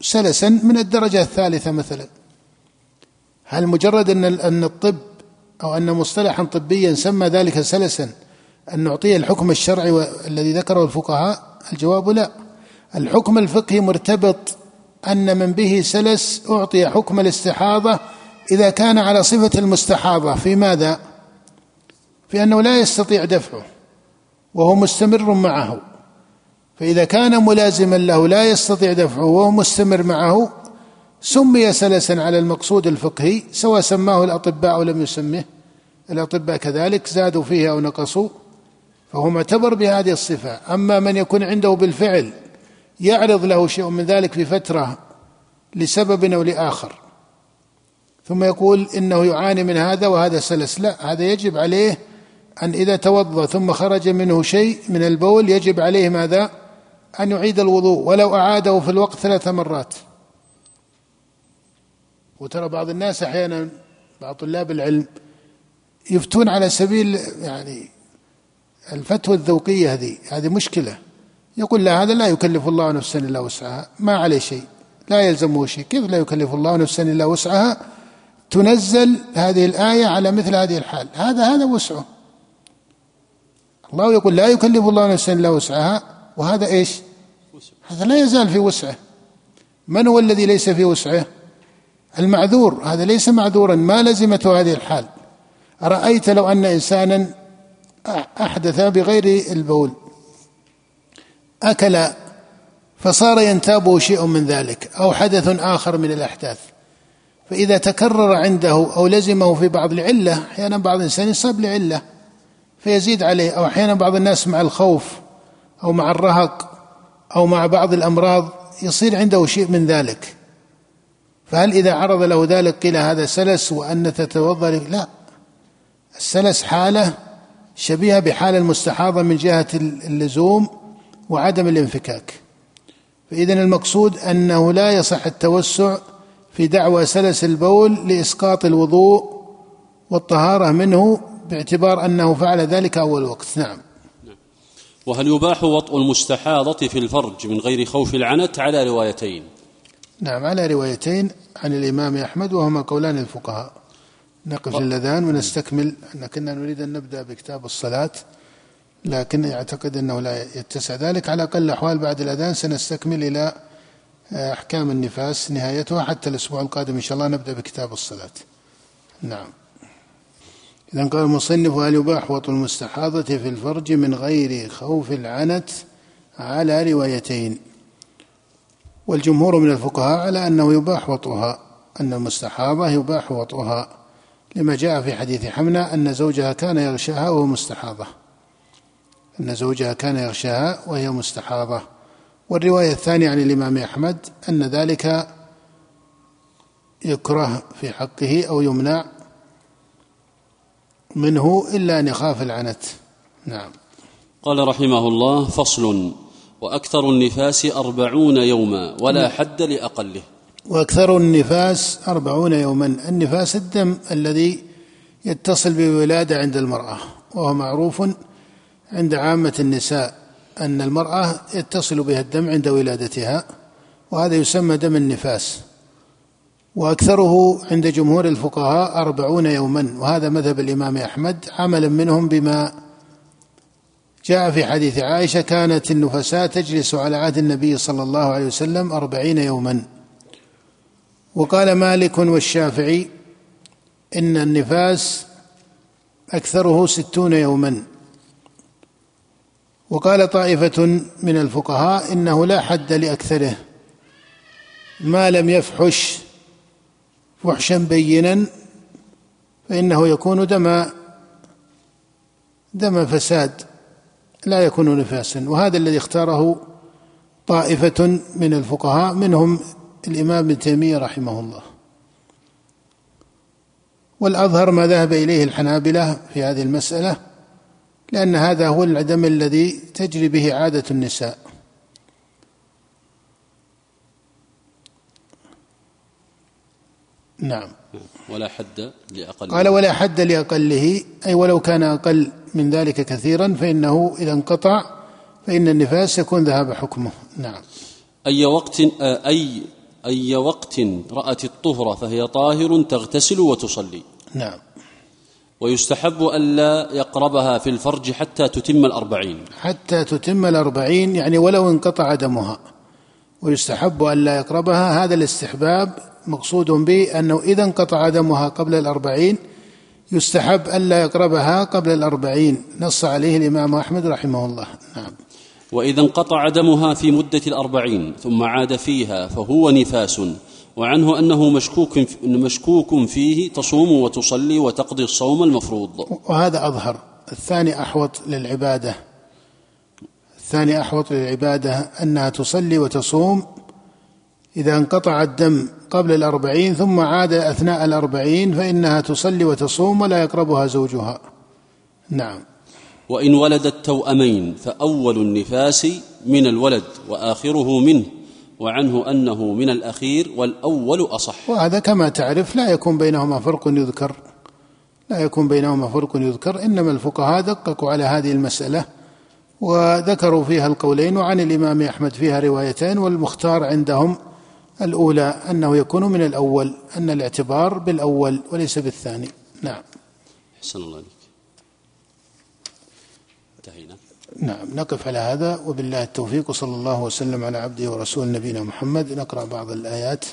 سلسا من الدرجة الثالثة مثلا. هل مجرد أن أن الطب أو أن مصطلحا طبيا سمى ذلك سلسا أن نعطيه الحكم الشرعي الذي ذكره الفقهاء؟ الجواب لا. الحكم الفقهي مرتبط أن من به سلس أعطي حكم الاستحاضة إذا كان على صفة المستحاضة. في ماذا؟ في أنه لا يستطيع دفعه. وهو مستمر معه. فإذا كان ملازما له لا يستطيع دفعه وهو مستمر معه سمي سلسا على المقصود الفقهي سواء سماه الأطباء أو لم يسمه. الأطباء كذلك زادوا فيه أو نقصوا فهو معتبر بهذه الصفة. أما من يكون عنده بالفعل يعرض له شيء من ذلك في فترة لسبب أو لآخر. ثم يقول إنه يعاني من هذا وهذا سلس. لا هذا يجب عليه أن إذا توضأ ثم خرج منه شيء من البول يجب عليه ماذا؟ أن يعيد الوضوء ولو أعاده في الوقت ثلاث مرات. وترى بعض الناس أحيانا بعض طلاب العلم يفتون على سبيل يعني الفتوى الذوقية هذه هذه مشكلة. يقول لا هذا لا يكلف الله نفسا إلا وسعها ما عليه شيء لا يلزمه شيء. كيف لا يكلف الله نفسا إلا وسعها؟ تنزل هذه الآية على مثل هذه الحال. هذا هذا وسعه. الله يقول لا يكلف الله نفسا إلا وسعها وهذا إيش؟ هذا لا يزال في وسعه. من هو الذي ليس في وسعه؟ المعذور. هذا ليس معذورا. ما لزمته هذه الحال؟ أرأيت لو أن إنسانا أحدث بغير البول أكل فصار ينتابه شيء من ذلك أو حدث آخر من الأحداث. فإذا تكرر عنده أو لزمه في بعض العلة أحيانا بعض الإنسان يصاب لعلة. فيزيد عليه. أو أحيانا بعض الناس مع الخوف أو مع الرهق أو مع بعض الأمراض يصير عنده شيء من ذلك. فهل إذا عرض له ذلك قيل هذا سلس وأن تتوضأ لا. السلس حالة شبيهة بحال المستحاضة من جهة اللزوم وعدم الانفكاك. فإذا المقصود أنه لا يصح التوسع في دعوى سلس البول لإسقاط الوضوء والطهارة منه باعتبار أنه فعل ذلك أول وقت. نعم. وهل يباح وطء المستحاضة في الفرج من غير خوف العنت على روايتين؟ نعم على روايتين عن الإمام أحمد وهما قولان الفقهاء نقف للأذان ونستكمل. أن كنا نريد أن نبدأ بكتاب الصلاة لكن يعتقد أنه لا يتسع ذلك. على أقل الأحوال بعد الأذان سنستكمل إلى أحكام النفاس نهايتها حتى الأسبوع القادم إن شاء الله نبدأ بكتاب الصلاة. نعم. إذا قال المصنف هل يباح وطء المستحاضة في الفرج من غير خوف العنت على روايتين؟ والجمهور من الفقهاء على أنه يباح وطئها أن المستحاضة يباح وطئها لما جاء في حديث حمنة أن زوجها كان يغشاها وهو مستحاضة. أن زوجها كان يغشاها وهي مستحاضة. والرواية الثانية عن الإمام أحمد أن ذلك يكره في حقه أو يمنع منه إلا أن يخاف العنت. نعم. قال رحمه الله فصل وأكثر النفاس أربعون يوما ولا نعم. حد لأقله. وأكثر النفاس أربعون يوما النفاس الدم الذي يتصل بالولادة عند المرأة وهو معروف عند عامة النساء أن المرأة يتصل بها الدم عند ولادتها وهذا يسمى دم النفاس. وأكثره عند جمهور الفقهاء أربعون يوما وهذا مذهب الإمام أحمد عملا منهم بما جاء في حديث عائشة كانت النفساء تجلس على عهد النبي صلى الله عليه وسلم أربعين يوما. وقال مالك والشافعي إن النفاس أكثره ستون يوما. وقال طائفة من الفقهاء إنه لا حد لأكثره ما لم يفحش فحشا بينا فإنه يكون دم دم فساد لا يكون نفاسا. وهذا الذي اختاره طائفة من الفقهاء منهم الإمام ابن تيمية رحمه الله. والأظهر ما ذهب إليه الحنابلة في هذه المسألة لأن هذا هو العدم الذي تجري به عادة النساء. نعم. ولا حد لأقله. قال ولا حد لأقله أي ولو كان أقل من ذلك كثيرا فإنه إذا انقطع فإن النفاس يكون ذهب حكمه. نعم. أي وقت أي أي وقت رأت الطهر فهي طاهر تغتسل وتصلي. نعم. ويستحب ألا يقربها في الفرج حتى تتم الأربعين. حتى تتم الأربعين يعني ولو انقطع دمها. ويستحب ألا يقربها. هذا الاستحباب مقصود به أنه إذا انقطع دمها قبل الأربعين يستحب ألا يقربها قبل الأربعين. نص عليه الإمام أحمد رحمه الله. نعم. وإذا انقطع دمها في مدة الأربعين ثم عاد فيها فهو نفاس وعنه أنه مشكوك مشكوك فيه تصوم وتصلي وتقضي الصوم المفروض. وهذا أظهر. الثاني أحوط للعبادة. الثاني أحوط للعبادة أنها تصلي وتصوم إذا انقطع الدم قبل الأربعين ثم عاد أثناء الأربعين فإنها تصلي وتصوم ولا يقربها زوجها. نعم. وإن ولدت توأمين فأول النفاس من الولد وآخره منه وعنه أنه من الأخير والأول أصح. وهذا كما تعرف لا يكون بينهما فرق يذكر. لا يكون بينهما فرق يذكر إنما الفقهاء دققوا على هذه المسألة. وذكروا فيها القولين وعن الإمام أحمد فيها روايتين والمختار عندهم الأولى أنه يكون من الأول أن الاعتبار بالأول وليس بالثاني. نعم. أحسن الله عليك. انتهينا. نعم نقف على هذا وبالله التوفيق وصلى الله وسلم على عبده ورسول نبينا محمد. نقرأ بعض الآيات.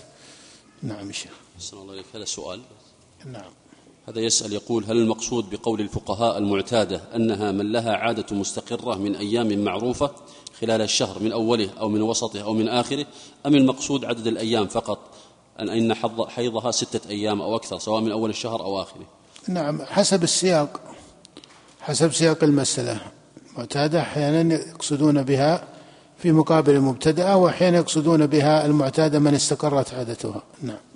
نعم شيخ. أحسن الله عليك. هذا سؤال. نعم. هذا يسأل يقول هل المقصود بقول الفقهاء المعتادة أنها من لها عادة مستقرة من أيام معروفة خلال الشهر من أوله أو من وسطه أو من آخره أم المقصود عدد الأيام فقط؟ أن إن حيضها ستة أيام أو أكثر سواء من أول الشهر أو آخره. نعم حسب السياق حسب سياق المسألة. معتادة أحيانا يقصدون بها في مقابل المبتدأة وأحيانا يقصدون بها المعتادة من استقرت عادتها. نعم.